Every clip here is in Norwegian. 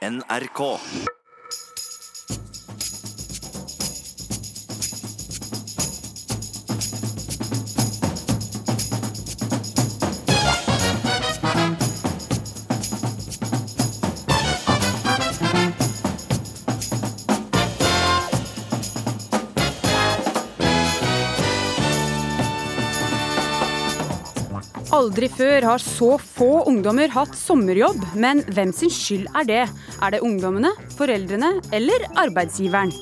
NRK. Aldri før har så få ungdommer hatt sommerjobb, men hvem sin skyld er det? Er det ungdommene, foreldrene eller arbeidsgiveren?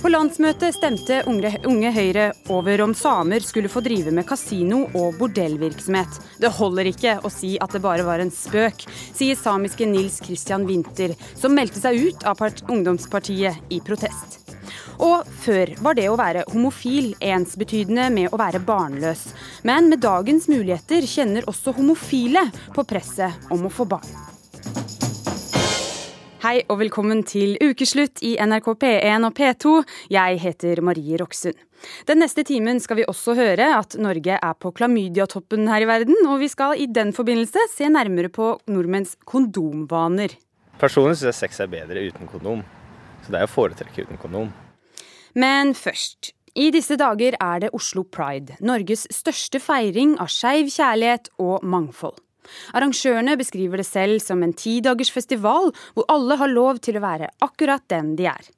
På landsmøtet stemte unge, unge, Høyre over om samer skulle få drive med kasino og bordellvirksomhet. Det holder ikke å si at det bare var en spøk, sier samiske Nils Christian Winther, som meldte seg ut av ungdomspartiet i protest. Og før var det å være homofil ensbetydende med å være barnløs. Men med dagens muligheter kjenner også homofile på presset om å få barn. Hei og velkommen til ukeslutt i NRK P1 og P2. Jeg heter Marie Roksund. Den neste timen skal vi også høre at Norge er på klamydiatoppen her i verden, og vi skal i den forbindelse se nærmere på nordmenns kondomvaner. Personlig syns jeg sex er bedre uten kondom, så det er å foretrekke uten kondom. Men først. I disse dager er det Oslo Pride, Norges største feiring av skeiv kjærlighet og mangfold. Arrangørene beskriver det selv som en tidagers festival hvor alle har lov til å være akkurat den de er.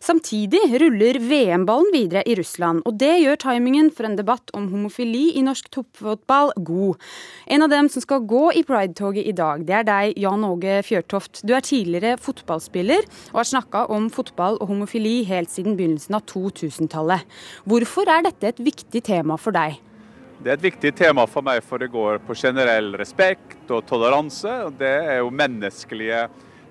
Samtidig ruller VM-ballen videre i Russland, og det gjør timingen for en debatt om homofili i norsk toppfotball god. En av dem som skal gå i Pride-toget i dag, det er deg, Jan Åge Fjørtoft. Du er tidligere fotballspiller og har snakka om fotball og homofili helt siden begynnelsen av 2000-tallet. Hvorfor er dette et viktig tema for deg? Det er et viktig tema for meg, for det går på generell respekt og toleranse. Det er jo menneskelige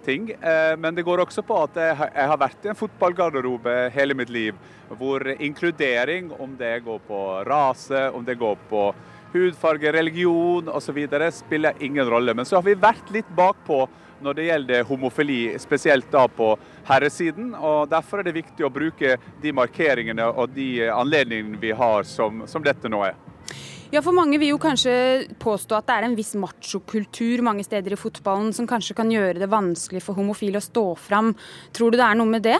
ting. Eh, men det går også på at jeg har vært i en fotballgarderobe hele mitt liv, hvor inkludering, om det går på rase, om det går på hudfarge, religion osv., spiller ingen rolle. Men så har vi vært litt bakpå når det gjelder homofili, spesielt da på herresiden. og Derfor er det viktig å bruke de markeringene og de anledningene vi har som, som dette nå er. Ja, for mange vil jo kanskje påstå at det er en viss machokultur mange steder i fotballen som kanskje kan gjøre det vanskelig for homofile å stå fram. Tror du det er noe med det?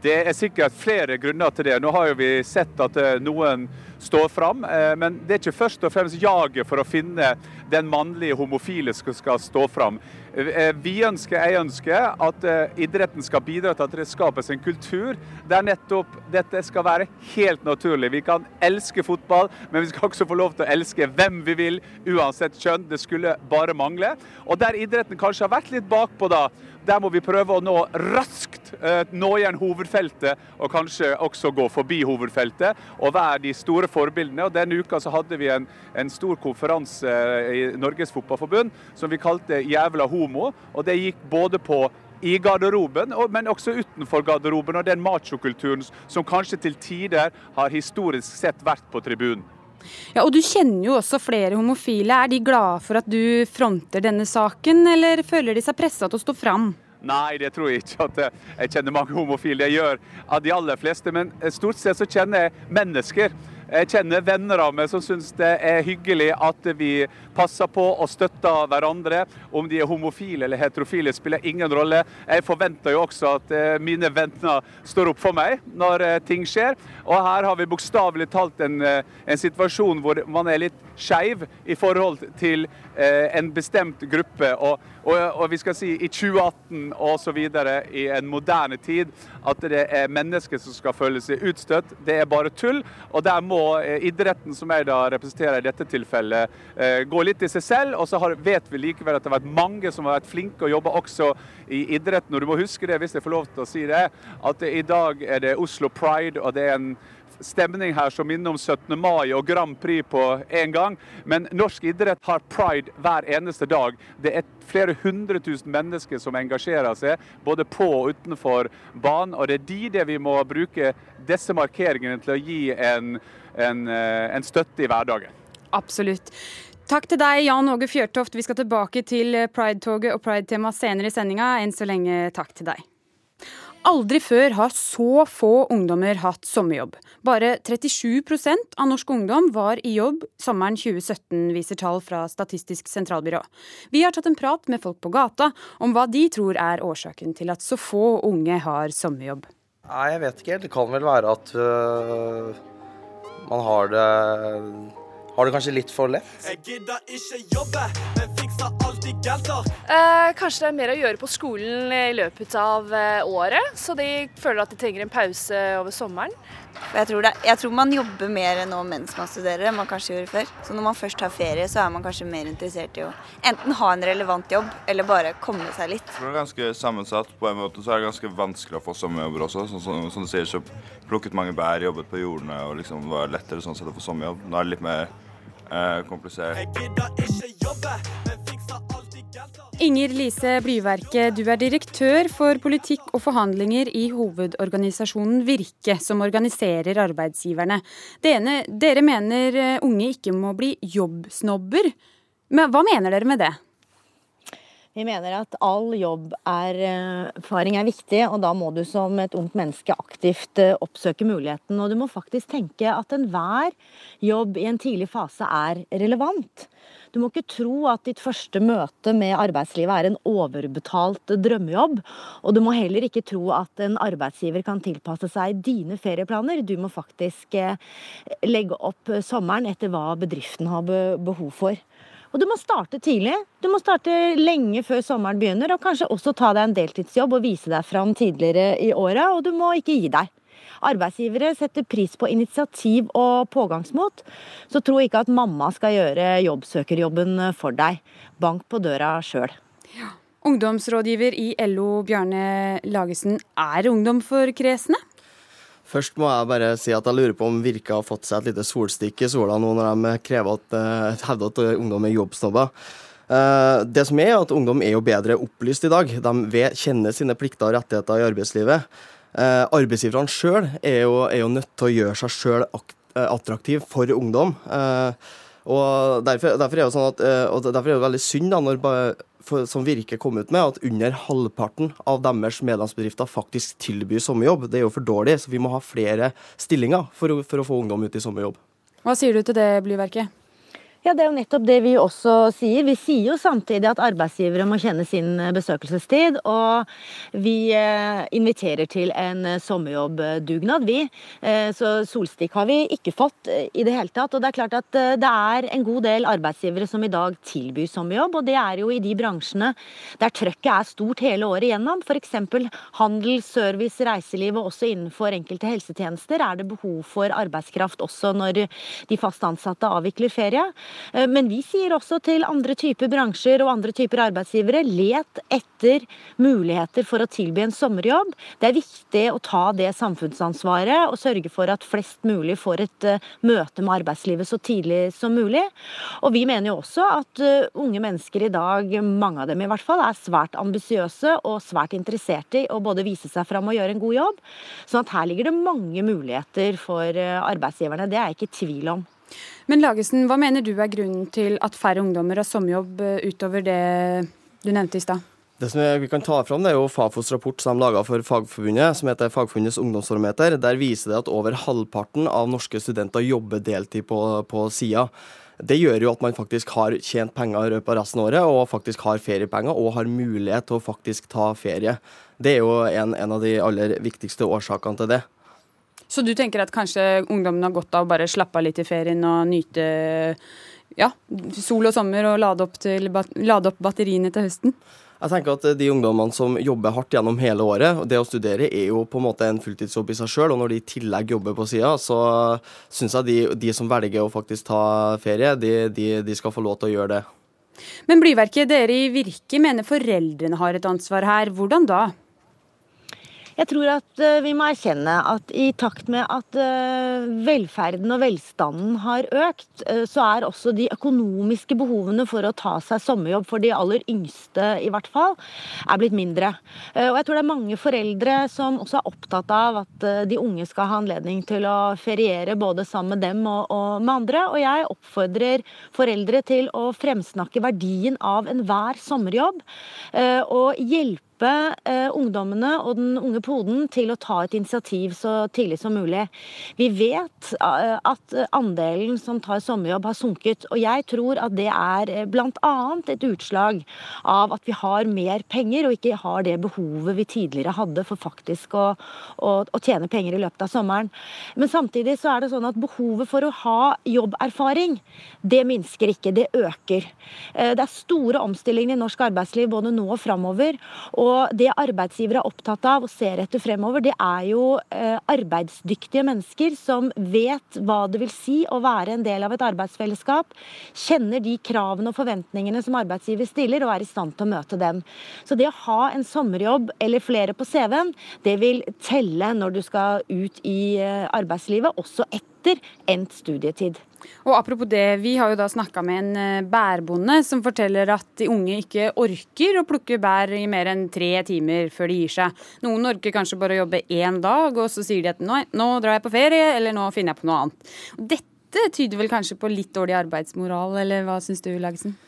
Det er sikkert flere grunner til det. Nå har jo vi sett at eh, noen står fram, eh, men det er ikke først og fremst jaget for å finne den mannlige homofile som skal stå fram. Eh, vi ønsker, jeg ønsker at idretten skal bidra til at det skapes en kultur der nettopp dette skal være helt naturlig. Vi kan elske fotball, men vi skal også få lov til å elske hvem vi vil, uansett kjønn. Det skulle bare mangle. Og der idretten kanskje har vært litt bakpå da, der må vi prøve å nå raskt eh, nå igjen hovedfeltet, og kanskje også gå forbi hovedfeltet. Og være de store forbildene. Og Denne uka så hadde vi en, en stor konferanse i Norges Fotballforbund som vi kalte 'Jævla homo. Og det gikk både på i garderoben, men også utenfor garderoben, og den machokulturen som kanskje til tider har historisk sett vært på tribunen. Ja, og Du kjenner jo også flere homofile. Er de glade for at du fronter denne saken, eller føler de seg pressa til å stå fram? Nei, det tror jeg ikke. at Jeg kjenner mange homofile. Jeg gjør av de aller fleste. Men stort sett så kjenner jeg mennesker. Jeg kjenner venner av meg som syns det er hyggelig at vi passer på og støtter hverandre. Om de er homofile eller heterofile spiller ingen rolle. Jeg forventer jo også at eh, mine venner står opp for meg når eh, ting skjer. Og her har vi bokstavelig talt en, eh, en, situasjon hvor man er litt skeiv i forhold til en bestemt gruppe. Og, og, og vi skal si i 2018 osv. i en moderne tid at det er mennesker som skal føle seg utstøtt. Det er bare tull. og der må Eh, idretten som jeg da representerer i dette tilfellet, eh, gå litt i seg selv. Og så vet vi likevel at det har vært mange som har vært flinke og jobba også i idretten. Og du må huske det, hvis jeg får lov til å si det, at i dag er det Oslo Pride, og det er en stemning her som minner om 17. mai og Grand Prix på en gang. Men norsk idrett har pride hver eneste dag. Det er flere hundre tusen mennesker som engasjerer seg, både på og utenfor banen. Og det er de det vi må bruke disse markeringene til å gi en, en, eh, en støtte i hverdagen. Absolutt. Takk til deg, Jan Åge Fjørtoft. Vi skal tilbake til Pride-toget og Pride-temaet senere i sendinga. Enn så lenge, takk til deg. Aldri før har så få ungdommer hatt sommerjobb. Bare 37% av norsk ungdom var i jobb sommeren 2017, viser tall fra Statistisk sentralbyrå. Vi har tatt en prat med folk på gata om hva de tror er årsaken til at så få unge har sommerjobb. Nei, jeg vet ikke helt. Det kan vel være at øh, man har det har det kanskje litt for lett. Jeg gidder ikke jobbe, Eh, kanskje det er mer å gjøre på skolen i løpet av eh, året, så de føler at de trenger en pause over sommeren. Jeg tror, det, jeg tror, man jobber mer nå mens man studerer enn man kanskje gjorde før. Så når man først har ferie, så er man kanskje mer interessert i å enten ha en relevant jobb, eller bare komme seg litt. Det er ganske sammensatt. På en måte så er det ganske vanskelig å få sommerjobber også. Som, som, som du sier, så plukket mange bær, jobbet på jordene og liksom var lettere sånn sett å få sommerjobb. Nå er det litt mer eh, komplisert. Jeg gidder ikke jobbe, Inger Lise Blyverke, du er direktør for politikk og forhandlinger i hovedorganisasjonen Virke, som organiserer arbeidsgiverne. Dere, dere mener eh, unge ikke må bli jobbsnobber. Men hva mener dere med det? Vi mener at all jobberfaring er viktig, og da må du som et ungt menneske aktivt eh, oppsøke muligheten. Og du må faktisk tenke at enhver jobb i en tidlig fase er relevant. Du må ikke tro at ditt første møte med arbeidslivet er en overbetalt drømmejobb. Og du må heller ikke tro at en arbeidsgiver kan tilpasse seg dine ferieplaner. Du må faktisk eh, legge opp sommeren etter hva bedriften har behov for. Og du må starte tidlig. Du må starte lenge før sommeren begynner, og kanskje også ta deg en deltidsjobb og vise deg fram tidligere i året, og du må ikke gi deg. Arbeidsgivere setter pris på initiativ og pågangsmot. Så tro ikke at mamma skal gjøre jobbsøkerjobben for deg. Bank på døra sjøl. Ja. Ungdomsrådgiver i LO, Bjarne Lagesen. Er ungdom for kresne? Først må jeg bare si at jeg lurer på om Virke har fått seg et lite solstikk i sola nå når de krever at, uh, hevder at ungdom er jobbsnobber. Uh, det som er, at ungdom er jo bedre opplyst i dag. De kjenner sine plikter og rettigheter i arbeidslivet. Eh, arbeidsgiverne sjøl er, er, jo nødt til å gjøre seg sjøl eh, attraktiv for ungdom. Eh, og derfor, derfor, er det sånn at, eh, og derfor er det veldig synd da, når for, som Virke kom ut med, at under halvparten av deres medlemsbedrifter faktisk tilbyr sommerjobb. Det er jo for dårlig, så vi må ha flere stillinger for for å få ungdom ut i sommerjobb. Hva sier du til det, Blyverket? Ja, Det er jo nettopp det vi også sier. Vi sier jo samtidig at arbeidsgivere må kjenne sin eh, besøkelsestid. Og vi eh, inviterer til en eh, sommerjobbdugnad, vi. Så solstikk har vi ikke fått i det hele tatt. Og det er klart at det er en god del arbeidsgivere som i dag tilbyr sommerjobb. Og det er jo i de bransjene der trøkket er stort hele året igjennom. F.eks. handel, service, reiseliv og også innenfor enkelte helsetjenester er det behov for arbeidskraft også når de fast ansatte avvikler ferie. Eh, men vi sier også til andre typer bransjer og andre typer arbeidsgivere let etter muligheter for å tilby en sommerjobb. Det er viktig å ta det samfunnsansvaret og sørge for at flest mulig får et eh, møte med arbeidslivet så tidlig som mulig. Og vi mener jo også at eh, unge mennesker i dag, mange av dem i hvert fall, er svært ambisiøse og svært interesserte i å både vise seg fram og gjøre en god jobb. Så her ligger det mange muligheter for arbeidsgiverne. Det er jeg ikke i tvil om. Men Lagesen, hva mener du er grunnen til at færre ungdommer har sommerjobb eh, utover det du nevnte i stad? Det som vi kan ta fram, det er jo Fafos rapport som de laga for Fagforbundet, som heter Fagforbundets ungdomsbarometer. Der viser det at over halvparten av norske studenter jobber deltid på, på sida. Det gjør jo at man faktisk har tjent penger av resten av året, og faktisk har feriepenger og har mulighet til å faktisk ta ferie. Det er jo en, en av de aller viktigste årsakene til det. Så du tenker at kanskje ungdommen har godt av å bare slappe av litt i ferien og nyte ja, sol og sommer og lade opp, til, lade opp batteriene til høsten? Jeg tenker at De ungdommene som jobber hardt gjennom hele året, det å studere er jo på en måte en fulltidsjobb i seg sjøl. Og når de i tillegg jobber på sida, så syns jeg de, de, som velger å faktisk ta ferie, de, de, de skal få lov til å gjøre det. Men Blyverket, dere i Virke mener foreldrene har et ansvar her. Hvordan da? Jeg tror at eh, vi må erkjenne at i takt med at eh, velferden og velstanden har økt, eh, så er også de økonomiske behovene for å ta seg sommerjobb, for de aller yngste i hvert fall, er blitt mindre. Og jeg tror det er mange foreldre som også er opptatt av at de unge skal ha anledning til å feriere både sammen med dem og, og med andre. Og jeg oppfordrer foreldre til å fremsnakke verdien av enhver sommerjobb, og hjelpe hjelpe eh, ungdommene og den unge poden til å ta et initiativ så tidlig som mulig. Vi vet eh, at andelen som tar sommerjobb har sunket, og jeg tror at det er eh, bl.a. et utslag av at vi har mer penger og ikke har det behovet vi tidligere hadde for faktisk å, å, å tjene penger i løpet av sommeren. Men samtidig så er det sånn at behovet for å ha jobberfaring, det minsker ikke, det øker. Det er store omstillinger i norsk arbeidsliv både nå og framover. Og det arbeidsgivere er opptatt av og ser etter fremover, det er jo eh, arbeidsdyktige mennesker som vet hva det vil si å være en del av et arbeidsfellesskap, kjenner de kravene og forventningene som arbeidsgiver stiller, og er i stand til å møte dem. Så det å ha en sommerjobb eller flere på CV-en, det vil telle når du skal ut i eh, arbeidslivet, også etter endt studietid. Og Apropos det, vi har jo da snakka med en eh, bærbonde som forteller at de unge ikke orker å plukke bær i mer enn tre timer før de gir seg. Noen orker kanskje bare å jobbe én dag, og så sier de at nå, nå drar jeg på ferie, eller nå finner jeg på noe annet. Dette tyder vel kanskje på litt dårlig arbeidsmoral, eller hva syns du, Lagesen?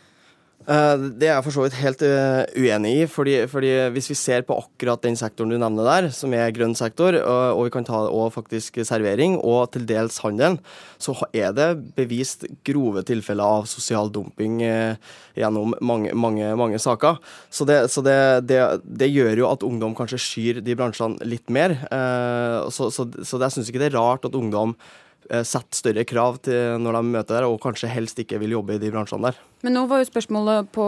Eh, det er jeg for så vidt helt eh, uenig i. Fordi, fordi, Hvis vi ser på akkurat den sektoren du nevner der, som er grønn sektor, og vi kan ta og faktisk servering, og til dels handelen, så er det bevist grove tilfeller av sosial dumping eh, gjennom mange, mange, mange saker. Så, det, så det, det, det, gjør jo at ungdom kanskje skyr de bransjene litt mer. Så, så, så jeg syns ikke det er rart at ungdom Eh, sette større krav til når de møter der, og kanskje helst ikke vil jobbe i de bransjene der. Men nå var jo spørsmålet på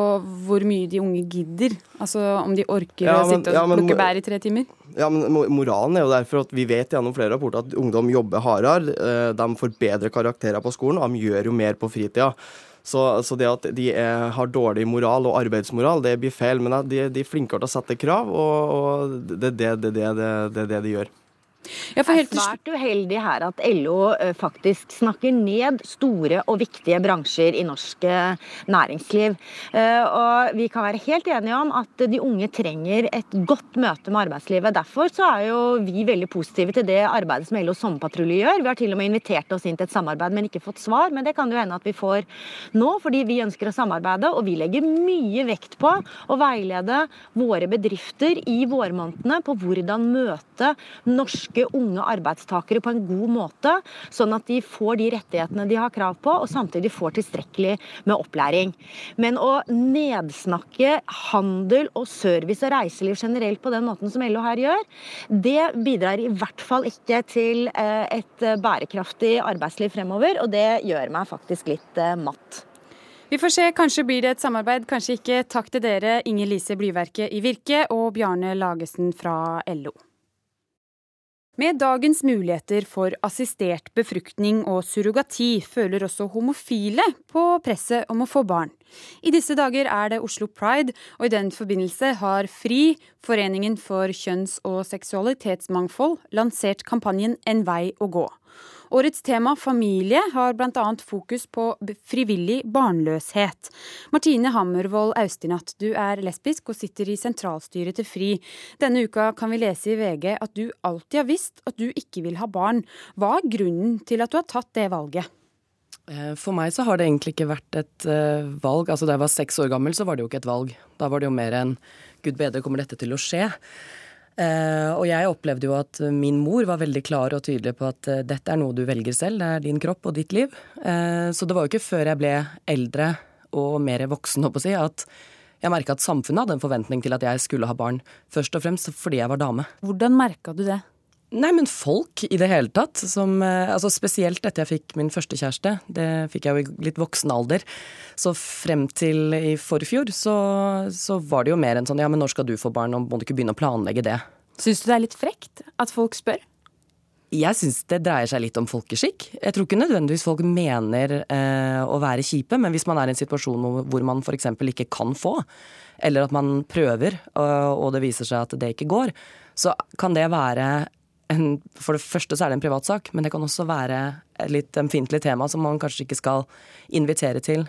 hvor mye de unge gidder. Altså om de orker ja, men, å sitte og ja, men, plukke bær i tre timer. Ja, men Moralen er jo derfor at vi vet gjennom flere rapporter at ungdom jobber hardere. Eh, de får bedre karakterer på skolen, og de gjør jo mer på fritida. Så, så, det at de er, har dårlig moral og arbeidsmoral, det blir feil. Men de, de er flinkere til å sette krav, og, og det, det, det, det, det er det de gjør. Ja, det er svært uheldig her at LO faktisk snakker ned store og viktige bransjer i norsk næringsliv. Og Vi kan være helt enige om at de unge trenger et godt møte med arbeidslivet. Derfor så er jo vi veldig positive til det arbeidet som LO Sommerpatrulje gjør. Vi har til og med invitert oss inn til et samarbeid, men ikke fått svar. Men det kan jo hende at vi får nå, fordi vi ønsker å samarbeide. Og vi legger mye vekt på å veilede våre bedrifter i vårmånedene på hvordan møte norske norske unge arbeidstakere på en god måte, sånn at de får de rettighetene de har krav på, og samtidig får tilstrekkelig med opplæring. Men å nedsnakke handel og service og reiseliv generelt på den måten som LO her gjør, det bidrar i hvert fall ikke til eh, et bærekraftig arbeidsliv fremover, og det gjør meg faktisk litt eh, matt. Vi får se, kanskje blir det et samarbeid, kanskje ikke. Takk til dere, Inger Lise Blyverket i Virke og Bjarne Lagesen fra LO. Med dagens muligheter for assistert befruktning og surrogati føler også homofile på presset om å få barn. I disse dager er det Oslo Pride, og i den forbindelse har FRI, Foreningen for kjønns- og seksualitetsmangfold, lansert kampanjen En vei å gå. Årets tema familie har bl.a. fokus på frivillig barnløshet. Martine Hammervold Austinat, du er lesbisk og sitter i sentralstyret til FRI. Denne uka kan vi lese i VG at du alltid har visst at du ikke vil ha barn. Hva er grunnen til at du har tatt det valget? Eh, for meg så har det egentlig ikke vært et uh, valg. Altså Da jeg var seks år gammel, så var det jo ikke et valg. Da var det jo mer enn gud bedre, kommer dette til å skje? Uh, og jeg opplevde jo at min mor var veldig klar og tydelig på at uh, dette er noe du velger selv, det er din kropp og ditt liv. Uh, så det var jo ikke før jeg ble eldre og mer voksen, håper jeg, at jeg merka at samfunnet hadde en forventning til at jeg skulle ha barn. Først og fremst fordi jeg var dame. Hvordan merka du det? Nei, men folk i det hele tatt. Som, altså spesielt etter jeg fikk min første kjæreste. Det fikk jeg jo i litt voksen alder. Så frem til i forfjor så, så var det jo mer enn sånn ja, men når skal du få barn, og må du ikke begynne å planlegge det? Syns du det er litt frekt at folk spør? Jeg syns det dreier seg litt om folkeskikk. Jeg tror ikke nødvendigvis folk mener eh, å være kjipe, men hvis man er i en situasjon hvor man f.eks. ikke kan få, eller at man prøver og det viser seg at det ikke går, så kan det være en, For det første så er det en privatsak, men det kan også være et litt ømfintlig tema som man kanskje ikke skal invitere til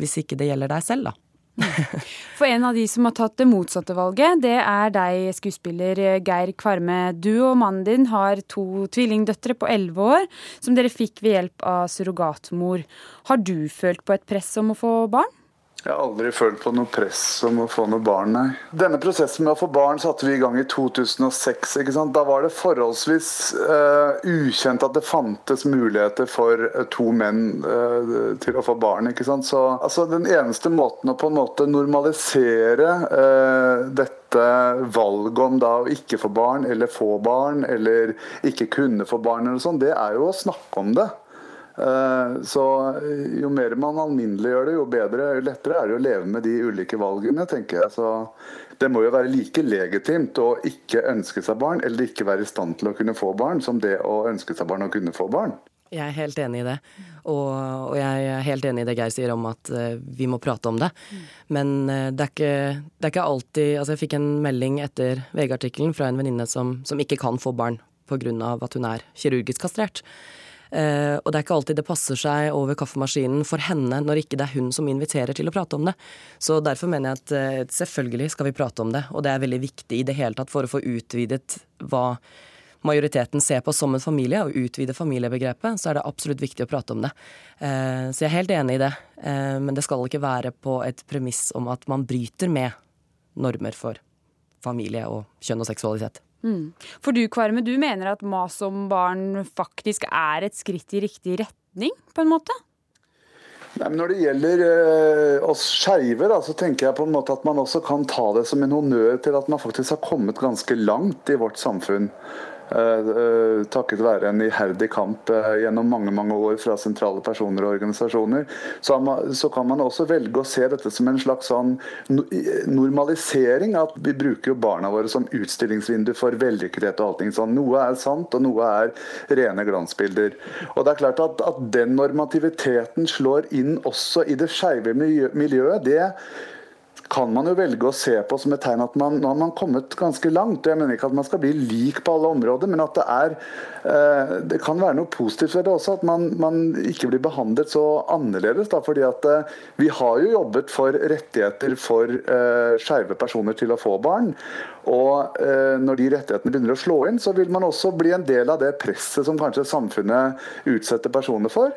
hvis ikke det gjelder deg selv, da. For en av de som har tatt det motsatte valget, det er deg, skuespiller Geir Kvarme. Du og mannen din har to tvillingdøtre på elleve år, som dere fikk ved hjelp av surrogatmor. Har du følt på et press om å få barn? Jeg har aldri følt på noe press om å få noe barn, nei. Denne prosessen med å få barn satte vi i gang i 2006. ikke sant? Da var det forholdsvis uh, ukjent at det fantes muligheter for uh, to menn uh, til å få barn. ikke sant? Så altså, Den eneste måten å på en måte normalisere dette valget om da å ikke få barn, eller få barn, eller ikke kunne få barn, eller sånn, det er jo å snakke om det. Eh, så jo mer man alminneliggjør det, jo bedre, jo lettere er det å leve med de ulike valgene, tenker jeg. Så det må jo være like legitimt å ikke ønske seg barn, eller ikke være i stand til å kunne få barn, som det å ønske seg barn og kunne få barn. Jeg er helt enig i det. Og, og, jeg er helt enig i det Geir sier om at uh, vi må prate om det. Men det, er ikke, det, er ikke, alltid Altså, jeg fikk en melding etter VG-artikkelen fra en venninne som, som, ikke kan få barn pga. at hun er kirurgisk kastrert. Uh, og det er ikke alltid det passer seg over kaffemaskinen for henne når ikke det er hun som inviterer til å prate om det. Så derfor mener jeg at uh, selvfølgelig skal vi prate om det, og det er veldig viktig i det hele tatt for å få utvidet hva majoriteten ser på som en familie, og utvide familiebegrepet, så er det absolutt viktig å prate om det. Uh, så jeg er helt enig i det, men det skal ikke være på et premiss om at man bryter med normer for familie og kjønn og seksualitet. Mm. For du Kvarme, du mener at mas om barn faktisk er et skritt i riktig retning, på en måte? Nei, men når det gjelder eh, oss skeive, så tenker jeg på en måte at man også kan ta det som en honnør til at man faktisk har kommet ganske langt i vårt samfunn. Eh, eh, takket være en iherdig kamp eh, gjennom mange mange år fra sentrale personer og organisasjoner, så kan man også velge å se dette som en slags sånn normalisering. At vi bruker barna våre som utstillingsvindu for vellykkethet og allting sånn. Noe er sant, og noe er rene glansbilder. Og det er klart at, at den normativiteten slår inn også i det skeive miljøet. det kan man jo velge å se på som et tegn at man, nå har man kommet ganske langt. Jeg mener ikke at man skal bli lik på alle områder, men at det er eh, Det kan være noe positivt ved det også, at man, man ikke blir behandlet så annerledes. Da, fordi at eh, vi har jo jobbet for rettigheter for eh, skeive personer til å få barn. Og eh, når de rettighetene begynner å slå inn, så vil man også bli en del av det presset som kanskje samfunnet utsetter personer for.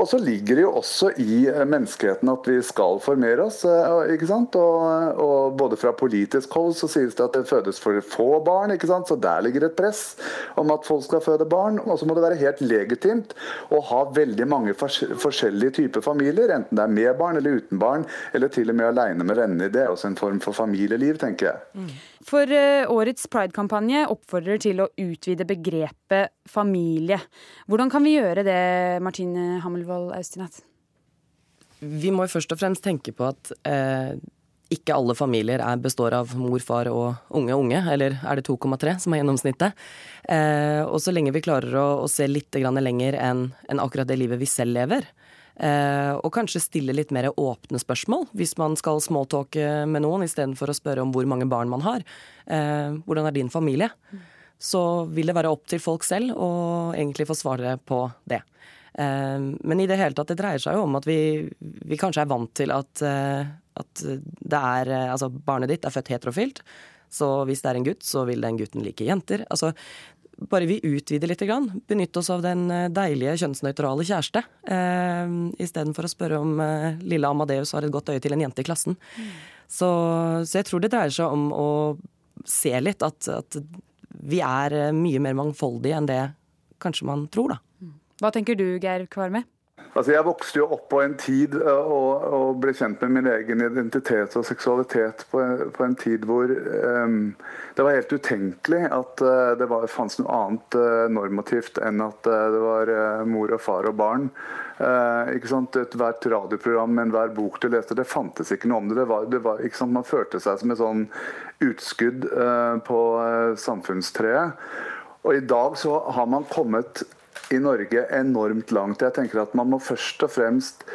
Og så ligger det jo også i eh, menneskeheten at vi skal formere oss. Eh, ikke sant? Og, og, både fra politisk hold så sies det at det fødes for få barn, ikke sant? så der ligger et press om at folk skal føde barn. Og så må det være helt legitimt å ha veldig mange forskjellige typer familier, enten det er med barn eller uten barn, eller til og med aleine med venner. Det er også en form for familieliv, tenker jeg. For eh, årets Pride-kampanje oppfordrer til å utvide begrepet familie. Hvordan kan vi gjøre det, Martine Hammelvold Austinat? Vi må først og fremst tenke på at eh, ikke alle familier er, består av mor, far og unge unge, eller er det 2,3 som er gjennomsnittet? Eh, og så lenge vi klarer å, å se litt lenger enn en akkurat det livet vi selv lever, og kanskje stille litt mer åpne spørsmål hvis man skal smalltalke med noen, istedenfor å spørre om hvor mange barn man har. Eh, hvordan er din familie? Så vil det være opp til folk selv å egentlig få svare på det. Eh, men i det hele tatt, det dreier seg jo om at vi, vi kanskje er vant til at, at er Altså, barnet ditt er født heterofilt. Så hvis det er en gutt, så vil den gutten like jenter. Altså, bare vi utvider litt, benytte oss av den eh, deilige kjønnsnøytrale kjæreste, eh, istedenfor å spørre om eh, lille Amadeus har et godt øye til en jente i klassen. Så, så, jeg tror det dreier seg om å se litt at, at, vi er eh, mye mer mangfoldige enn det kanskje man tror, da. Hva tenker du, Geir Kvarme? Altså Jeg vokste jo opp på en tid og, og ble kjent med min egen identitet og seksualitet på en, på en tid hvor um, det var helt utenkelig at uh, det var, fantes noe annet uh, normativt enn at uh, det var mor og far og barn. ikke sant? Ethvert radioprogram enhver bok du leste, det fantes ikke noe om det. det, var, det var, ikke sant? Man følte seg som et sånn utskudd på samfunnstreet. Og i dag så har man kommet i Norge enormt langt. Jeg tenker at man må først og fremst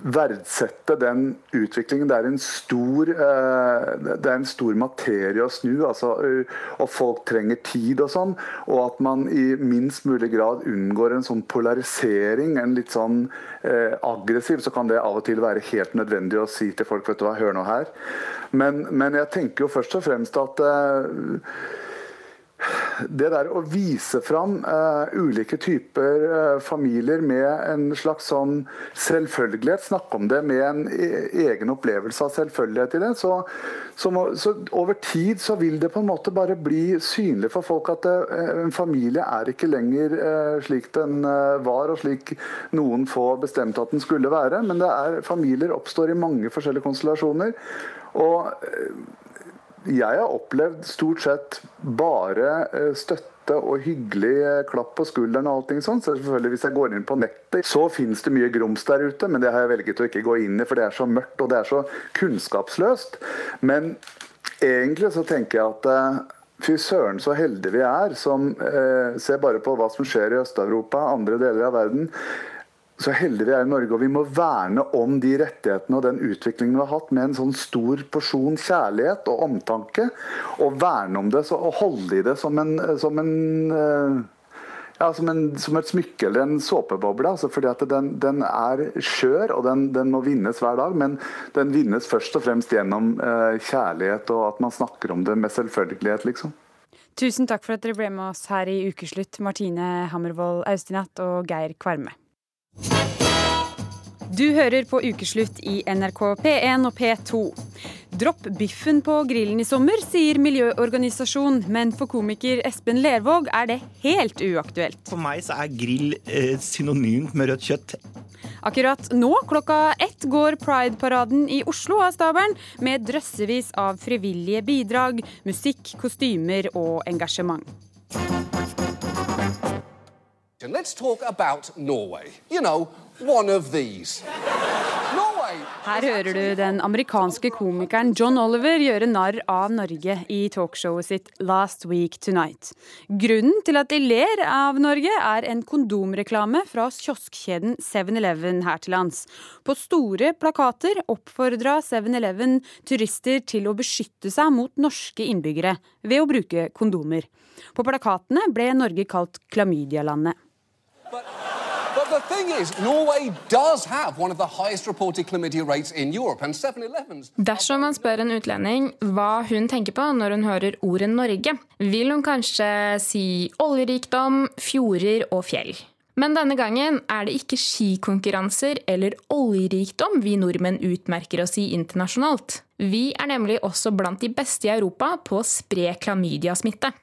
verdsette den utviklingen. Det er en stor, eh, det er en stor materie å snu, altså, og folk trenger tid og sånn. Og at man i minst mulig grad unngår en sånn polarisering, en litt sånn eh, aggressiv, så kan det av og til være helt nødvendig å si til folk vet du hva, hør nå her. Men, men jeg tenker jo først og fremst at eh, det der å vise fram uh, ulike typer uh, familier med en slags sånn selvfølgelighet, snakke om det med en e egen opplevelse av selvfølgelighet i det, så, så, må, så, over tid så vil det på en måte bare bli synlig for folk at det, uh, en familie er ikke lenger slik den var, og slik noen få bestemte at den skulle være. Men det er, familier oppstår i mange forskjellige konstellasjoner. Og jeg har opplevd stort sett bare eh, støtte og hyggelig eh, klapp på skulderen og allting sånt. Så selvfølgelig hvis jeg går inn på nettet, så finnes det mye grums der ute, men det har jeg velget å ikke gå inn i, for det er så mørkt og det er så kunnskapsløst. Men egentlig så tenker jeg at eh, Fy søren så heldige vi er som eh, ser bare på hva som skjer i Øst-Europa, andre deler av verden så heldige vi er i Norge. Og vi må verne om de rettighetene og den utviklingen vi har hatt, med en sånn stor porsjon kjærlighet og omtanke. Og verne om det og holde i det som en, som en eh, ja, som, en, som, et smykke eller en såpeboble. Altså fordi at den, den er skjør, og den, den, må vinnes hver dag. Men den vinnes først og fremst gjennom eh, kjærlighet og at man snakker om det med selvfølgelighet, liksom. Tusen takk for at dere ble med oss her i Ukeslutt, Martine Hammervoll Austinat og Geir Kvarme. Du hører på Ukeslutt i NRK P1 og P2. Dropp biffen på grillen i sommer, sier miljøorganisasjon, men for komiker Espen Lervåg er det helt uaktuelt. For meg så er grill eh, synonymt med rødt kjøtt. Akkurat nå klokka ett går Pride-paraden i Oslo av stabelen, med drøssevis av frivillige bidrag, musikk, kostymer og engasjement. Let's talk about Norway. You know, one of these. Her hører du den amerikanske komikeren John Oliver gjøre narr av Norge i talkshowet sitt Last Week Tonight. Grunnen til at de ler av Norge, er en kondomreklame fra kioskkjeden 7-Eleven her til lands. På store plakater oppfordra 7-Eleven turister til å beskytte seg mot norske innbyggere ved å bruke kondomer. På plakatene ble Norge kalt klamydialandet. But, but the thing is, Norway does have one of the highest reported chlamydia rates in Europe, and 7-Elevens Dersom man spør en utlending hva hun tenker på når hun hører ordet Norge, vil hun kanskje si oljerikdom, fjorder og fjell. Men denne gangen er det ikke skikonkurranser eller oljerikdom vi nordmenn utmerker oss i internasjonalt. Vi er nemlig også blant de beste i Europa på å spre klamydiasmitte.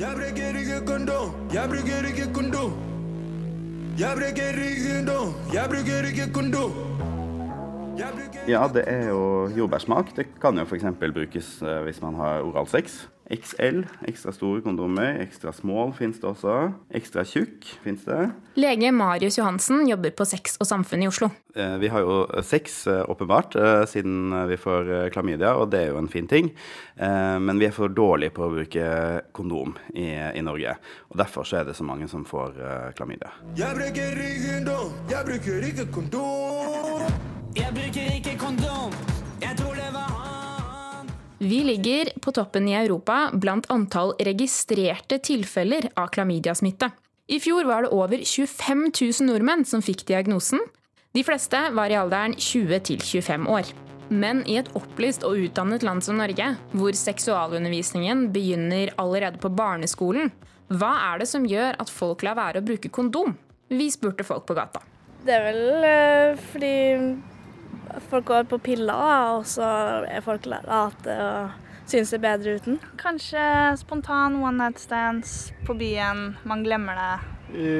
Jeg bruker ikke kondom, jeg bruker ikke kondom. Jeg bruker ikke kondom, jeg bruker ikke kondom. Ja, det er jo jordbærsmak. Det kan jo f.eks. brukes eh, hvis man har oralsex. XL, ekstra store kondomer. Ekstra small fins det også. Ekstra tjukk fins det. Lege Marius Johansen jobber på Sex og Samfunn i Oslo. Eh, vi har jo sex, eh, åpenbart, siden vi får klamydia, og det er jo en fin ting. Men vi er for dårlige på å bruke kondom i, i Norge. Og derfor så er det så mange som får klamydia. Jeg bruker ikke kondom, jeg bruker ikke kondom. Vi ligger på toppen i Europa blant antall registrerte tilfeller av klamydiasmitte. I fjor var det over 25 000 nordmenn som fikk diagnosen. De fleste var i alderen 20 til 25 år. Men i et opplyst og utdannet land som Norge, hvor seksualundervisningen begynner allerede på barneskolen, hva er det som gjør at folk lar være å bruke kondom? Vi spurte folk på gata. Det er vel øh, fordi folk går på piller, og så er folk late og synes det er bedre uten. Kanskje spontan one night stands på byen. Man glemmer det. Vi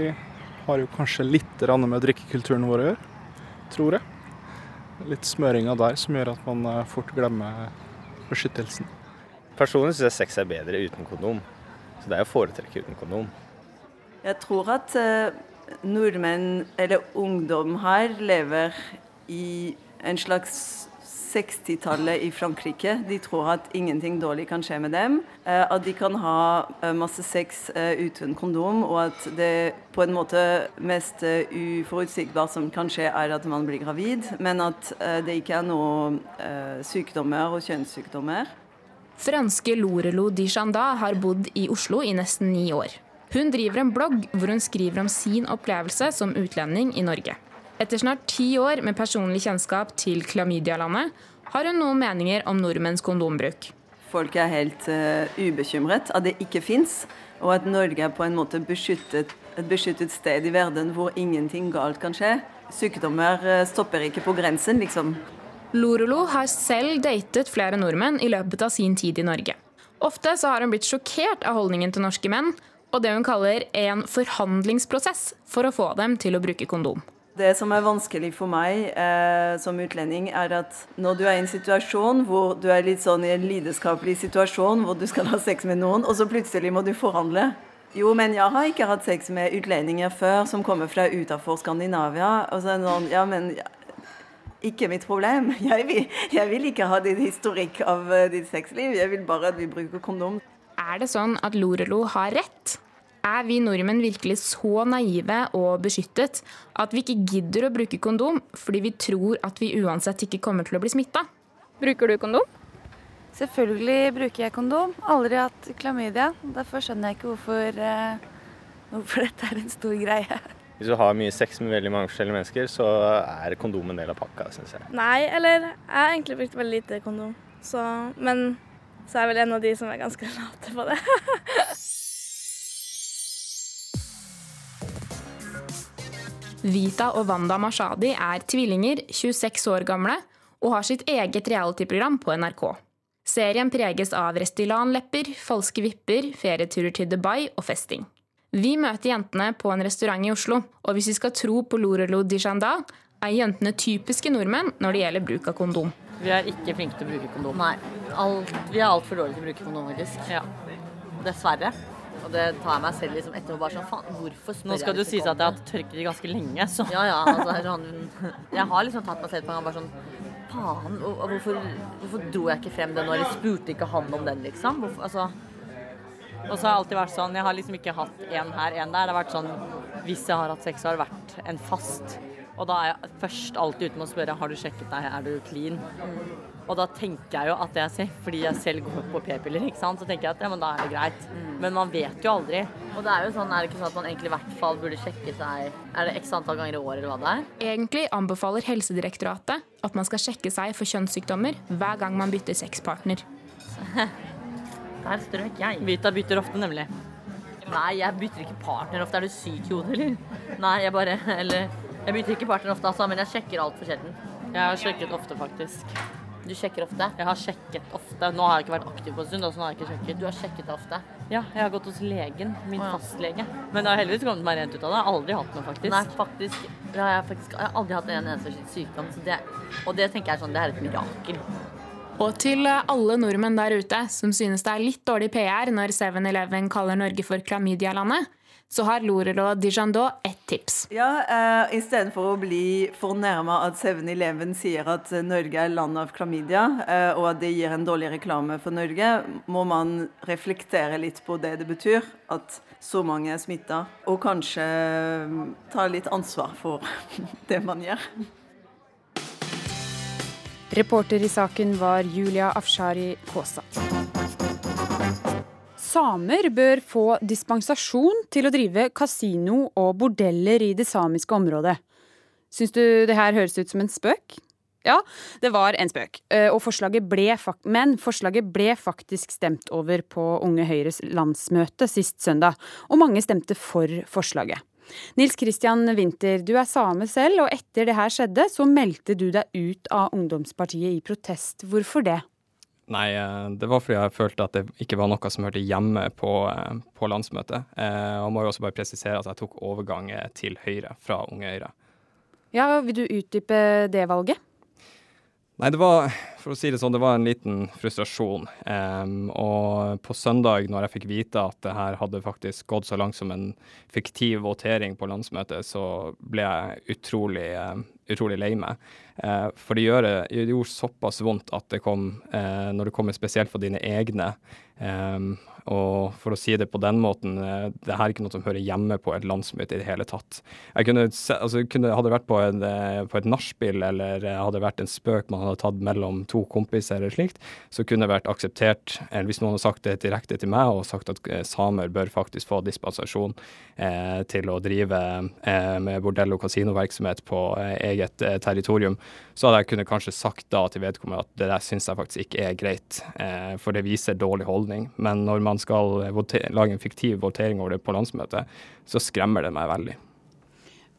har jo kanskje litt med drikkekulturen vår å gjøre, tror jeg. Litt smøringa der som gjør at man eh, fort glemmer beskyttelsen. Personlig syns jeg sex er bedre uten kondom. Så det er å foretrekke uten kondom. Jeg tror at uh, nordmenn, eller ungdom her, lever i en slags 60-tallet i Frankrike. De tror at ingenting dårlig kan skje med dem. Eh, at de kan ha eh, masse sex eh, uten kondom, og at det på en måte mest uforutsigbart som kan skje, er at man blir gravid. Men at det ikke er noen sykdommer og kjønnssykdommer. Franske Lorelo Di Chanda har bodd i Oslo i nesten ni år. Hun driver en blogg hvor hun skriver om sin opplevelse som utlending i Norge. Etter snart ti år med personlig kjennskap til klamydialandet har hun noen meninger om nordmenns kondombruk. folk er helt uh, ubekymret, at det ikke fins. Og at Norge er på en måte beskyttet, et beskyttet sted i verden hvor ingenting galt kan skje. Sykdommer uh, stopper ikke på grensen, liksom. Lorolo har selv datet flere nordmenn i løpet av sin tid i Norge. Ofte så har hun blitt sjokkert av holdningen til norske menn, og det hun kaller en forhandlingsprosess for å få dem til å bruke kondom. Det som er vanskelig for meg eh, som utlending, er at når du er i en situasjon hvor du er litt sånn i en lidenskapelig situasjon hvor du skal ha sex med noen, og så plutselig må du forhandle. Jo, men jeg har ikke hatt sex med utlendinger før som kommer fra utenfor Skandinavia. Og så er det sånn, ja, men ikke mitt problem. Jeg vil, jeg vil ikke ha din historikk av eh, ditt sexliv. Jeg vil bare at vi bruker kondom. Er det sånn at Lorelo har rett? Er vi nordmenn virkelig så naive og beskyttet at vi ikke gidder å bruke kondom fordi vi tror at vi uansett ikke kommer til å bli smitta? Bruker du kondom? Selvfølgelig bruker jeg kondom. Aldri hatt klamydia. Derfor skjønner jeg ikke hvorfor, uh, hvorfor dette er en stor greie. Hvis du har mye sex med veldig mange forskjellige mennesker, så er kondom en del av pakka, syns jeg. Nei, eller jeg har egentlig brukt veldig lite kondom. Så, men så er jeg vel en av de som er ganske late på det. Vita og Wanda Mashadi er tvillinger, 26 år gamle, og har sitt eget reality-program på NRK. Serien preges av Restylan-lepper, falske vipper, ferieturer til Dubai og festing. Vi møter jentene på en restaurant i Oslo, og hvis vi skal tro på Lorelo Dijanda, er jentene typiske nordmenn når det gjelder bruk av kondom. Vi er ikke flinke til å bruke kondom. Nei, alt, vi er altfor dårlige til å bruke kondom, faktisk. Ja. Dessverre. Og det tar jeg meg selv liksom etterpå bare sånn Faen, hvorfor spør Nå skal jeg du si at jeg har tørket tørker ganske lenge, så Ja, ja. Altså, sånn, jeg har liksom tatt meg selv på en gang bare sånn Faen, hvorfor, hvorfor dro jeg ikke frem den når eller spurte ikke han om den, liksom? Hvorfor, altså og så har jeg alltid vært sånn Jeg har liksom ikke hatt en her, en der. Det har vært sånn Hvis jeg har hatt sex, så har det vært en fast. Og da er jeg først alltid ute med å spørre har du sjekket deg, er du clean? Og da tenker jeg jo at jeg ser, fordi jeg selv går på p-piller, ikke sant, så tenker jeg at ja, men da er det greit. Mm. Men man vet jo aldri. Og det er jo sånn, er det ikke sånn at man egentlig i hvert fall burde sjekke seg Er det x antall ganger i året, eller hva det er? Egentlig anbefaler Helsedirektoratet at man skal sjekke seg for kjønnssykdommer hver gang man bytter sexpartner. Der strøk jeg. Vita bytter ofte, nemlig. Nei, jeg bytter ikke partner ofte. Er du syk i hodet, eller? Nei, jeg bare Eller Jeg bytter ikke partner ofte, altså, men jeg sjekker altfor sjelden. Jeg har sjekket ofte, faktisk. Du sjekker ofte? Jeg har sjekket ofte. Nå har jeg ikke vært aktiv på en stund, så nå har jeg ikke sjekket. Du har sjekket ofte? Ja, jeg har gått hos legen. Min oh, ja. fastlege. Men jeg har heldigvis kommet meg rent ut av det. Jeg har aldri hatt noe, faktisk. Nei, faktisk. Ja, jeg, faktisk, jeg har aldri hatt en eneste sykdom. Det, og det tenker jeg sånn, det er et mirakel. Og til alle nordmenn der ute som synes det er litt dårlig PR når 7-Eleven kaller Norge for klamydialandet, så har Lorelo Dijandot ett tips. Ja, uh, Istedenfor å bli fornærma at 7-Eleven sier at Norge er land av klamydia, uh, og at det gir en dårlig reklame for Norge, må man reflektere litt på det det betyr. At så mange er smitta. Og kanskje ta litt ansvar for det man gjør. Reporter i saken var Julia Afshari Kaasa. Samer bør få dispensasjon til å drive kasino og bordeller i det samiske området. Syns du det her høres ut som en spøk? Ja, det var en spøk. Eh, forslaget men forslaget ble faktisk stemt over på Unge Høyres landsmøte sist søndag, og mange stemte for forslaget. Nils Kristian Winther, du er same selv, og etter det her skjedde, så meldte du deg ut av ungdomspartiet i protest. Hvorfor det? Nei, eh, det var fordi jeg følte at det ikke var noe som hørte hjemme på, eh, på landsmøtet. Eh, og må jo også bare presisere at jeg tok overgang til Høyre fra Unge Høyre. Ja, Vil du utdype det valget? Nei, det var for å si det sånn, det var en liten frustrasjon. Um, og på søndag, når jeg fikk vite at det her hadde faktisk gått så langt som en fiktiv votering på landsmøtet, så ble jeg utrolig, uh, utrolig lei meg. Uh, for det, gjør, det, gjorde såpass vondt at det kom, uh, når det kommer spesielt for dine egne. Um, og for å si det på den måten, eh, det her er ikke noe som hører hjemme på et landsmøte i det hele tatt. Jeg kunne, altså, kunne, hadde vært på, en, eh, på et nachspiel eller eh, hadde vært en spøk man hadde tatt mellom to kompiser eller slikt, så kunne det vært akseptert, eller hvis noen hadde sagt det direkte til meg og sagt at samer bør faktisk få dispensasjon eh, til å drive eh, med bordell- og kasinovirksomhet på eh, eget territorium, så hadde jeg kunne kanskje sagt da til vedkommende at det der syns jeg faktisk ikke er greit, for det viser dårlig holdning. Men når man skal lage en fiktiv votering over det på landsmøtet, så skremmer det meg veldig.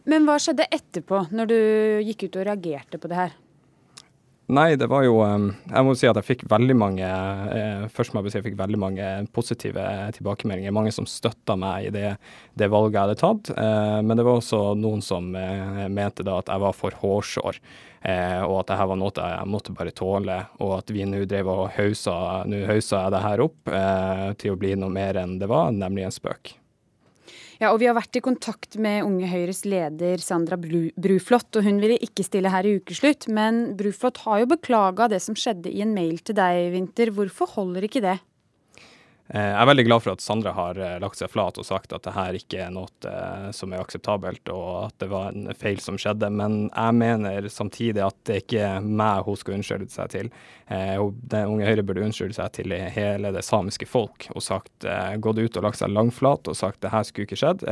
Men hva skjedde etterpå, når du gikk ut og reagerte på det her? Nei, det var jo Jeg må si at jeg fikk veldig mange eh, Først må jeg si jeg fikk veldig mange positive tilbakemeldinger. Mange som støtta meg i det, det, valget jeg hadde tatt. Eh, men det var også noen som eh, mente da at jeg var for hårsår. Og at dette var noe jeg måtte bare tåle. Og at vi nå drev og hausa Nå hausa jeg det her opp til å bli noe mer enn det var, nemlig en spøk. Ja, og Vi har vært i kontakt med Unge Høyres leder Sandra Bruflot, og hun ville ikke stille her i ukeslutt. Men Bruflot har jo beklaga det som skjedde i en mail til deg, Vinter. Hvorfor holder ikke det? Eh, jeg er veldig glad for at Sandra har eh, lagt seg flat og sagt at det her ikke er noe eh, som er akseptabelt, og at det var en feil som skjedde. Men jeg mener samtidig at det ikke er meg hun skal unnskylde seg til. Den Unge Høyre burde unnskylde seg til hele det samiske folk og sagt, gått ut og lagt seg langflat og sagt det her skulle ikke skjedd.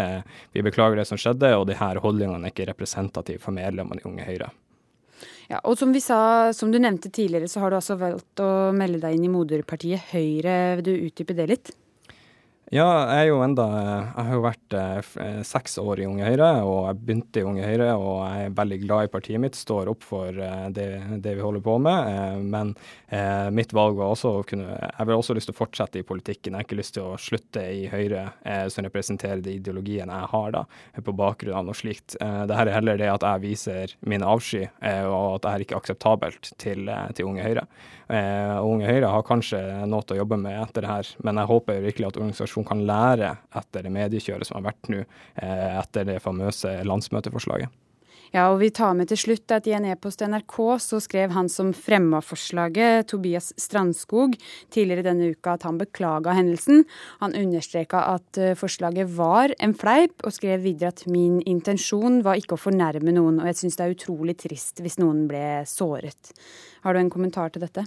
Vi beklager det som skjedde, og de her holdningene er ikke representative for medlemmene i Unge Høyre. Ja, og som vi sa, som du nevnte tidligere, så har du altså valgt å melde deg inn i moderpartiet Høyre. Vil du utdype det litt? Ja, jeg er jo enda Jeg har jo vært eh, eh, seks år i Unge Høyre, og jeg begynte i Unge Høyre. Og jeg er veldig glad i partiet mitt, står opp for eh, det, det vi holder på med. Men mitt valg var også å kunne Jeg vil også lyst til å fortsette i politikken. Jeg har ikke lyst til å slutte i Høyre, som representerer de ideologiene jeg har, da, på bakgrunn av noe slikt. det her er heller det at jeg viser min avsky, og at det er ikke akseptabelt til, til Unge Høyre. og Unge Høyre har kanskje noe å jobbe med etter det her, men jeg håper virkelig at organisasjonen som kan lære etter det mediekjøret som har vært nå, eh, etter det famøse landsmøteforslaget. Ja, og vi tar med til slutt at I en e-post til NRK så skrev han som fremma forslaget, Tobias Strandskog, tidligere denne uka at han beklaga hendelsen. Han understreka at eh, forslaget var en fleip, og skrev videre at min intensjon var ikke å fornærme noen, og jeg syns det er utrolig trist hvis noen ble såret. Har du en kommentar til dette?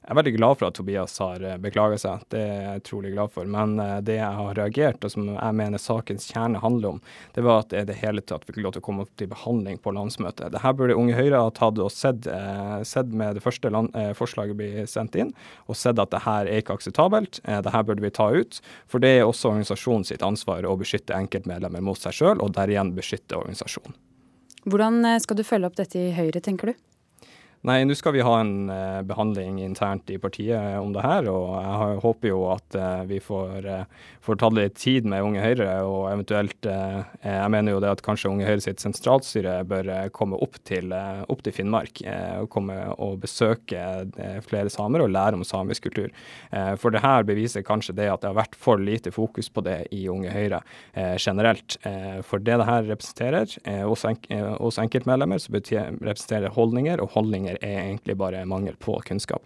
Jeg er veldig glad for at Tobias har beklaga beklaget seg, det er jeg utrolig glad for. Men eh, det jeg har reagert, og som jeg mener sakens kjerne handler om, det var at det i det hele tatt fikk lov til å komme til behandling på landsmøtet. Dette burde Unge Høyre ha tatt og sett, eh, sett med det første land, forslaget bli sendt inn, og sett at det her er ikke akseptabelt. Det her burde vi ta ut. For det er også organisasjonen sitt ansvar å beskytte enkeltmedlemmer mot seg sjøl, og derigjen beskytte organisasjonen. Hvordan skal du følge opp dette i Høyre, tenker du? Nei, nå skal vi ha en uh, behandling internt i partiet om det her. Og jeg håper jo at uh, vi får, uh, får tatt litt tid med Unge Høyre, og eventuelt Jeg mener jo det at kanskje Unge Høyre sitt sentralstyre bør komme opp til, opp til Finnmark. og komme og besøke flere samer og lære om samisk kultur. for det her beviser kanskje det at det har vært for lite fokus på det i Unge Høyre generelt. for det det her representerer hos, enk hos enkeltmedlemmer, så representerer det holdninger og holdninger lenger er egentlig bare mangel på kunnskap.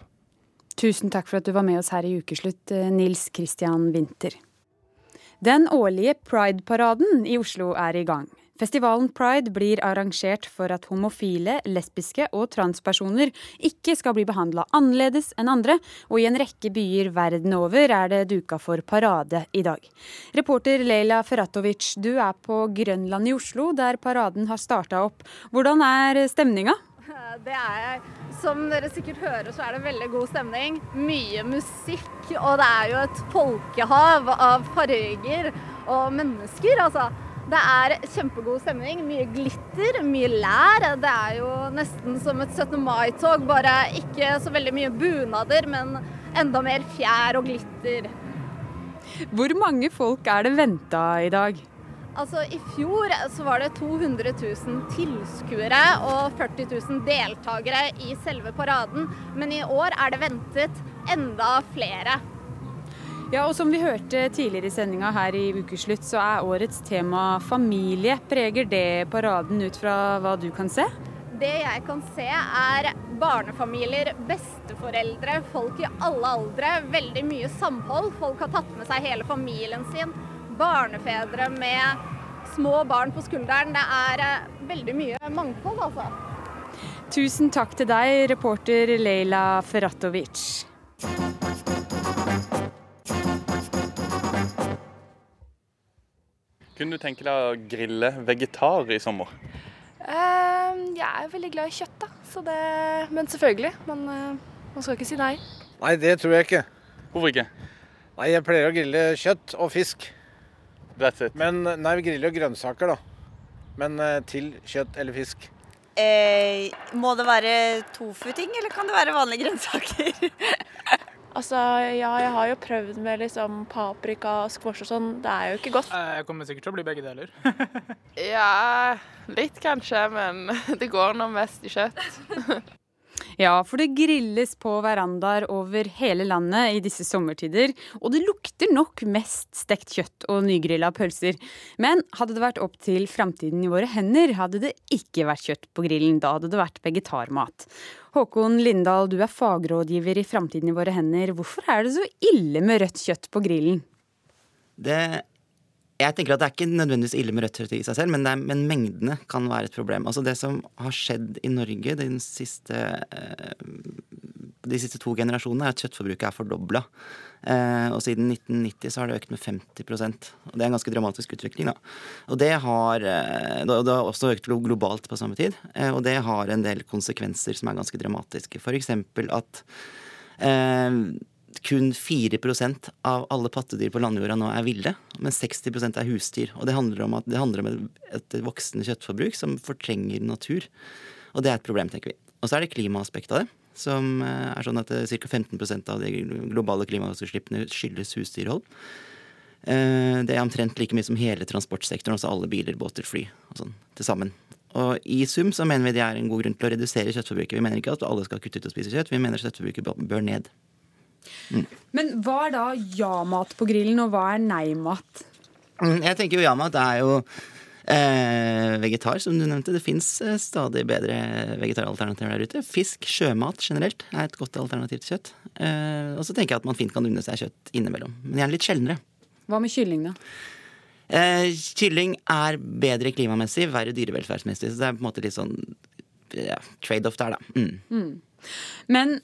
Tusen takk for at du var med oss her i Ukeslutt, eh, Nils Christian Winther. Den årlige Pride-paraden i Oslo er i gang. Festivalen Pride blir arrangert for at homofile, lesbiske og transpersoner ikke skal bli behandla annerledes enn andre, og i en rekke byer verden over er det duka for parade i dag. Reporter Leila Ferratovic, du er på Grønland i Oslo, der paraden har starta opp. Hvordan er stemninga? Det er jeg. Som dere sikkert hører, så er det veldig god stemning. Mye musikk, og det er jo et folkehav av farger og mennesker, altså. Det er kjempegod stemning. Mye glitter, mye lær. Det er jo nesten som et 17. mai-tog, bare ikke så veldig mye bunader, men enda mer fjær og glitter. Hvor mange folk er det venta i dag? Altså, I fjor så var det 200 000 tilskuere og 40 000 deltakere i selve paraden. Men i år er det ventet enda flere. Ja, og Som vi hørte tidligere i sendinga her i Ukeslutt, så er årets tema familie. Preger det paraden ut fra hva du kan se? Det jeg kan se er barnefamilier, besteforeldre, folk i alle aldre. Veldig mye samhold. Folk har tatt med seg hele familien sin barnefedre med små barn på skulderen. Det er eh, veldig mye mangfold, altså. Tusen takk til deg, reporter Leila Ferratovic. Kunne du tenke deg å grille vegetar i sommer? Uh, jeg er veldig glad i kjøtt, da. Så det, men selvfølgelig. Man, uh, man skal ikke si nei. Nei, det tror jeg ikke. Hvorfor ikke? Nei, Jeg pleier å grille kjøtt og fisk. That's it. Men, nei, vi griller jo grønnsaker, da. Men eh, til kjøtt eller fisk. Eh, må det være tofu-ting, eller kan det være vanlige grønnsaker? Altså, ja, jeg har jo prøvd med liksom paprika og squash og sånn. Det er jo ikke godt. Jeg kommer sikkert til å bli begge deler. Ja, litt kanskje, men det går nå mest i kjøtt. Ja, for det grilles på verandaer over hele landet i disse sommertider. Og det lukter nok mest stekt kjøtt og nygrilla pølser. Men hadde det vært opp til framtiden i våre hender, hadde det ikke vært kjøtt på grillen. Da hadde det vært vegetarmat. Håkon Lindahl, du er fagrådgiver i Framtiden i våre hender. Hvorfor er det så ille med rødt kjøtt på grillen? Det, jeg tenker at det er ikke nødvendigvis ille med rødt kjøtt i seg selv, men, er, men mengdene kan være et problem. Altså Det som har skjedd i Norge siste, eh, de siste to generasjonene, er at kjøttforbruket er fordobla. Eh, og siden 1990 så har det økt med 50 Og det er en ganske dramatisk utvikling. da. Og det har, eh, det har også økt globalt på samme tid. Og det har en del konsekvenser som er ganske dramatiske. F.eks. at kun 4% av alle pattedyr på landjorda nå er ville, men 60% er husdyr. Og det handler om, at, det handler om et, et voksende kjøttforbruk som fortrenger natur. Og det er et problem, tenker vi. Og så er det klimaaspektet av det. Som eh, er sånn at ca. 15% av de globale klimagassutslippene skyldes husdyrhold. Eh, Det er omtrent like mye som hele transportsektoren, altså alle biler, båter, fly og sånn til sammen. Og i sum så mener vi det er en god grunn til å redusere kjøttforbruket. Vi mener ikke at alle skal kutte ut og spise kjøtt, vi mener kjøttforbruket bør- bør Men hva er da ja-mat på grillen, og hva er nei-mat? Mm, Jeg tenker jo ja-mat er jo eh, vegetar, som du nevnte. Det fins eh, stadig bedre vegetaralternativer der ute. Fisk, sjømat generelt er et godt alternativ til kjøtt. Eh, og så tenker jeg at man fint kan unne seg kjøtt innimellom. Men gjerne litt sjeldnere. Hva med kylling, da? Eh, kylling er bedre klimamessig, verre dyrevelferdsmessig. Så det er på en måte litt sånn ja, trade-off der, da. Mm. Mm. Men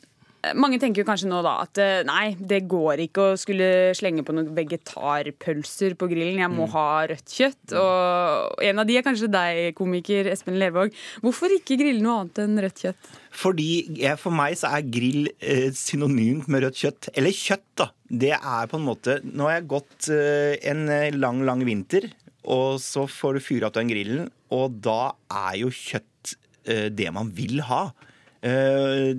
mange tenker jo kanskje nå da at eh, nei, det går ikke å skulle slenge på noen vegetarpølser på grillen. Jeg må Mm. ha rødt kjøtt. Og en av de er kanskje deg, komiker Espen Lervåg. Hvorfor ikke grille noe annet enn rødt kjøtt? Fordi jeg, For meg så er grill eh, synonymt med rødt kjøtt. Eller kjøtt, da. Det er på en måte Nå har jeg gått eh, en eh, lang, lang vinter, og så får du fyre opp den grillen, og da er jo kjøtt eh, det man vil ha. Eh,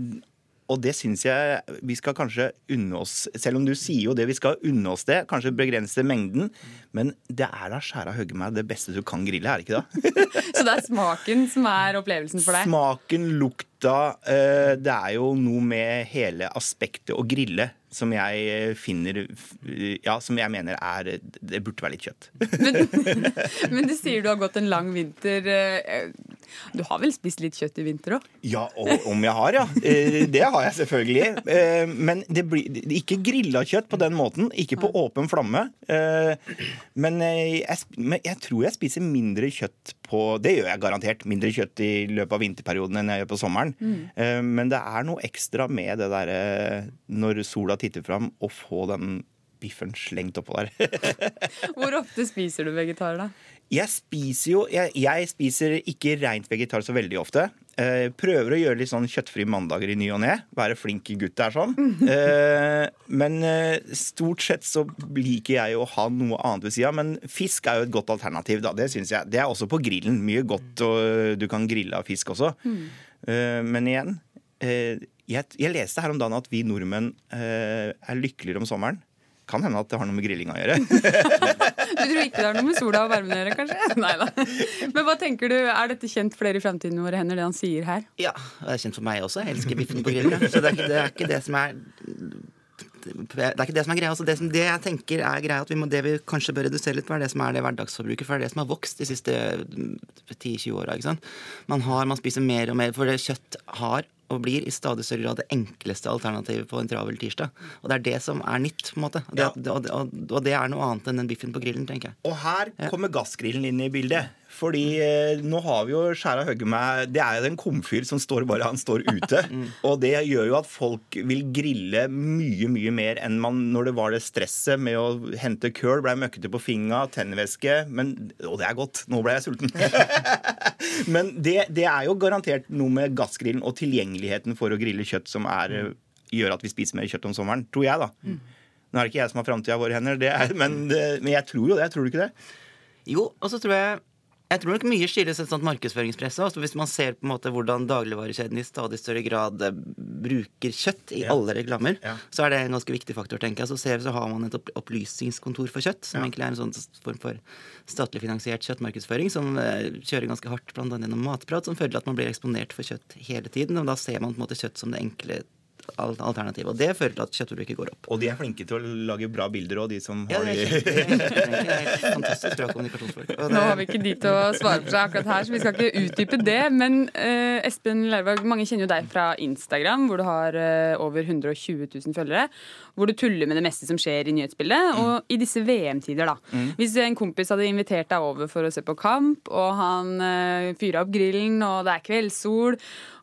og det syns jeg vi skal kanskje unne oss, selv om du sier jo det, vi skal unne oss det. Kanskje begrense mengden. Men det er da skjæra høgge meg det beste du kan grille, er det ikke det? Så det er smaken som er opplevelsen for deg? Smaken, lukta eh, Det er jo noe med hele aspektet å grille som jeg eh, finner Ja, som jeg mener er Det burde være litt kjøtt. Men du sier du har gått en lang vinter. eh, Du har vel spist litt kjøtt i vinter òg? Ja, og om jeg har, ja. Eh, Det har jeg selvfølgelig. Eh, Men det blir ikke grilla kjøtt på den måten. Ikke på åpen flamme. Eh, Men jeg, jeg men jeg tror jeg spiser mindre kjøtt på Det gjør jeg garantert. Mindre kjøtt i løpet av vinterperioden enn jeg gjør på sommeren. Mm. Eh, Men det er noe ekstra med det derre når sola titter fram, og få den biffen slengt oppå der. Hvor ofte spiser du vegetar, da? Jeg spiser jo jeg, jeg spiser ikke rent vegetar så veldig ofte. Eh, prøver å gjøre litt sånn kjøttfrie mandager i ny og ne. Være flink gutt der sånn. Eh, men eh, stort sett så liker jeg jo å ha noe annet ved sida. Men fisk er jo et godt alternativ, da. Det syns jeg. Det er også på grillen. Mye godt, og du kan grille av fisk også. Eh, men igjen, jeg, jeg leste her om dagen at vi nordmenn eh, er lykkeligere om sommeren. Kan hende at det har noe med grilling å gjøre. Du tror ikke det har noe med sola og varmen å gjøre, kanskje? Nei da. Men hva tenker du, er dette kjent for dere i Framtiden våre hender, det han sier her? Ja, det er kjent for meg også. Jeg elsker biffen på grillen. Så det er, ikke, det er ikke det som er det er ikke det som er greia. Altså det, som, det jeg tenker er greia at vi må, Det vi kanskje bør redusere litt på, er det som er det hverdagsforbruket. For det er det som har vokst de siste 10-20 åra. Man, har- man spiser mer og mer, for det kjøtt har og blir i stadig større grad det enkleste alternativet på en travel tirsdag. Og det er det som er nytt, på en måte. Det, og, og, og det er noe annet enn den biffen på grillen, tenker jeg. Og her kommer gassgrillen inn i bildet. Fordi eh, nå har vi jo skjæra Høgge med Det er jo en komfyr som står bare han står ute. Og det gjør jo at folk vil grille mye, mye mer enn man når det var det stresset med å hente køl, blei møkkete på fingra, tennvæske men, Og det er godt. Nå ble jeg sulten. men det, det er jo garantert noe med gassgrillen og tilgjengeligheten for å grille kjøtt som er, eh, gjør at vi spiser mer kjøtt om sommeren. Tror jeg, da. Nå er det ikke jeg som har framtida i våre hender, det er, men, men jeg tror jo det. Tror du ikke det? Jo, og så tror jeg jeg tror nok mye skyldes et sånt markedsføringspress. Altså hvis man ser på en måte hvordan dagligvarekjeden i stadig større grad eh, bruker kjøtt i Ja. alle reklamer, Ja. så er det en ganske viktig faktor. tenker jeg. Så ser vi så har man et opplysningskontor for kjøtt, som Ja. egentlig er en sånn form for statlig finansiert kjøttmarkedsføring, som eh, kjører ganske hardt annet gjennom matprat, som føler at man blir eksponert for kjøtt hele tiden. Og da ser man på en måte kjøtt som det enkle al- alternativet. Og det fører til at kjøttforbruket går opp. Og de er flinke til å lage bra bilder òg, de som Ja, har det er kjempe- det er fantastisk bra kommunikasjonsfolk. Det- Nå har vi ikke de til å svare for seg akkurat her, så vi skal ikke utdype det. Men eh, Espen Lervåg, mange kjenner jo deg fra Instagram, hvor du har eh, over 120 000 følgere. Hvor du tuller med det meste som skjer i nyhetsbildet. Og i disse VM-tider, da. Mm. Hvis en kompis hadde invitert deg over for å se på kamp, og han uh, fyra opp grillen, og det er kveldssol,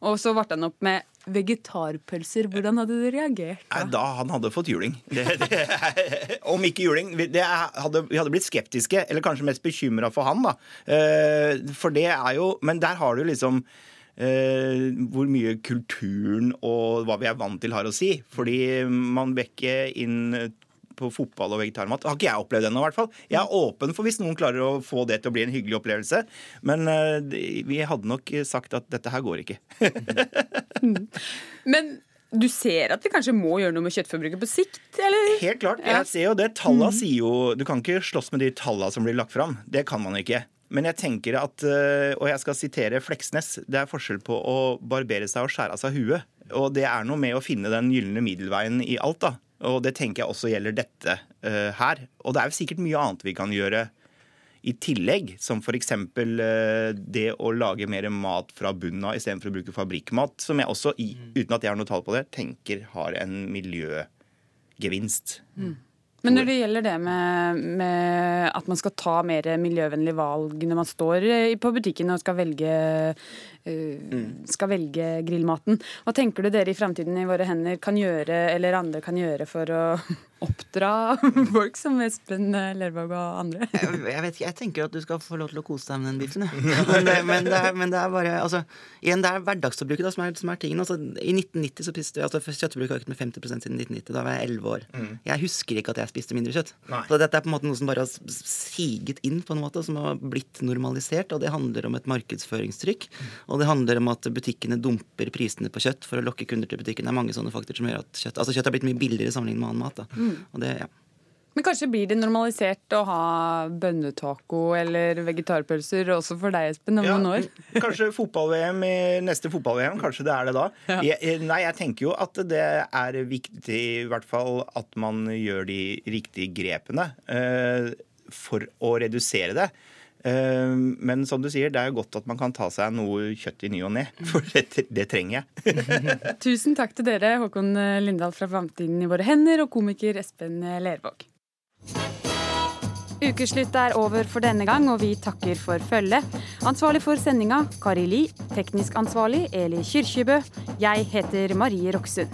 og så varte han opp med vegetarpølser, hvordan hadde du reagert? Nei, da han hadde fått juling. Det, det, om ikke juling. hadde, vi hadde blitt skeptiske, eller kanskje mest bekymra for han, da. Eh, for det er jo Men der har du liksom Uh, hvor mye kulturen og hva vi er vant til har å si. Fordi man vekker inn på fotball og vegetarmat. Har ikke jeg opplevd ennå, i hvert fall. Jeg er åpen for hvis noen klarer å få det til å bli en hyggelig opplevelse. Men eh, vi hadde nok sagt at dette her går ikke. Men du ser at vi kanskje må gjøre noe med kjøttforbruket på sikt, eller? Helt klart. Jeg ser jo det. Tallene Mhm. sier jo Du kan ikke slåss med de tallene som blir lagt fram. Det kan man ikke. Men jeg tenker at, eh, og jeg skal sitere Fleksnes, det er forskjell på å barbere seg og skjære av seg huet. Og det er noe med å finne den gylne middelveien i alt, da. Og det tenker jeg også gjelder dette uh, her. Og det er jo sikkert mye annet vi kan gjøre i tillegg, som f.eks. Uh, det å lage mer mat fra bunnen av istedenfor å bruke fabrikkmat, som jeg også, i, uten at jeg har noe tall på det, tenker har en miljøgevinst. Men når det gjelder det med, med at man skal ta mer miljøvennlige valg når man står eh, på butikken og skal velge, eh, skal velge grillmaten, hva tenker du dere i framtiden i våre hender kan gjøre, eller andre kan gjøre for å oppdra folk som Espen Lervåg og andre? Jeg vet ikke, jeg tenker at du skal få lov til å kose deg med den biffen. jeg. Men, det, men, det er, men det er bare altså, Igjen, det er hverdagsforbruket da, som er, som er tingen. Altså, I 1990 så spiste altså, Kjøttforbruket har økt med 50% siden 1990. Da var jeg 11 år. Mm. Jeg husker ikke at jeg spiste mindre kjøtt. Nei. Så dette er på en måte noe som bare har siget inn, på en måte, som har blitt normalisert. Og det handler om et markedsføringstrykk. Og det handler om at butikkene dumper prisene på kjøtt for å lokke kunder til butikken. Det er mange sånne faktorer som gjør at kjøtt Altså kjøtt har blitt mye billigere sammenlignet med annen mat. da. Mm. Og det, ja. Men kanskje blir det normalisert å ha bønnetaco eller vegetarpølser også for deg, Espen, om Ja, noen år? Kanskje fotball-VM i neste fotball-VM. Kanskje det er det da. Ja. Jeg, nei, jeg tenker jo at det er viktig i hvert fall at man gjør de riktige grepene uh, for å redusere det. Eh, men som du sier, det er jo godt at man kan ta seg noe kjøtt i ny og ne. For det, det trenger jeg. Tusen takk til dere, Håkon Lindahl fra Framtiden i våre hender og komiker Espen Lervåg. Ukeslutt er over for denne gang, og vi takker for følget. Ansvarlig for sendinga Kari Li. Teknisk ansvarlig Eli Kyrkjebø. Jeg heter Marie Roksund.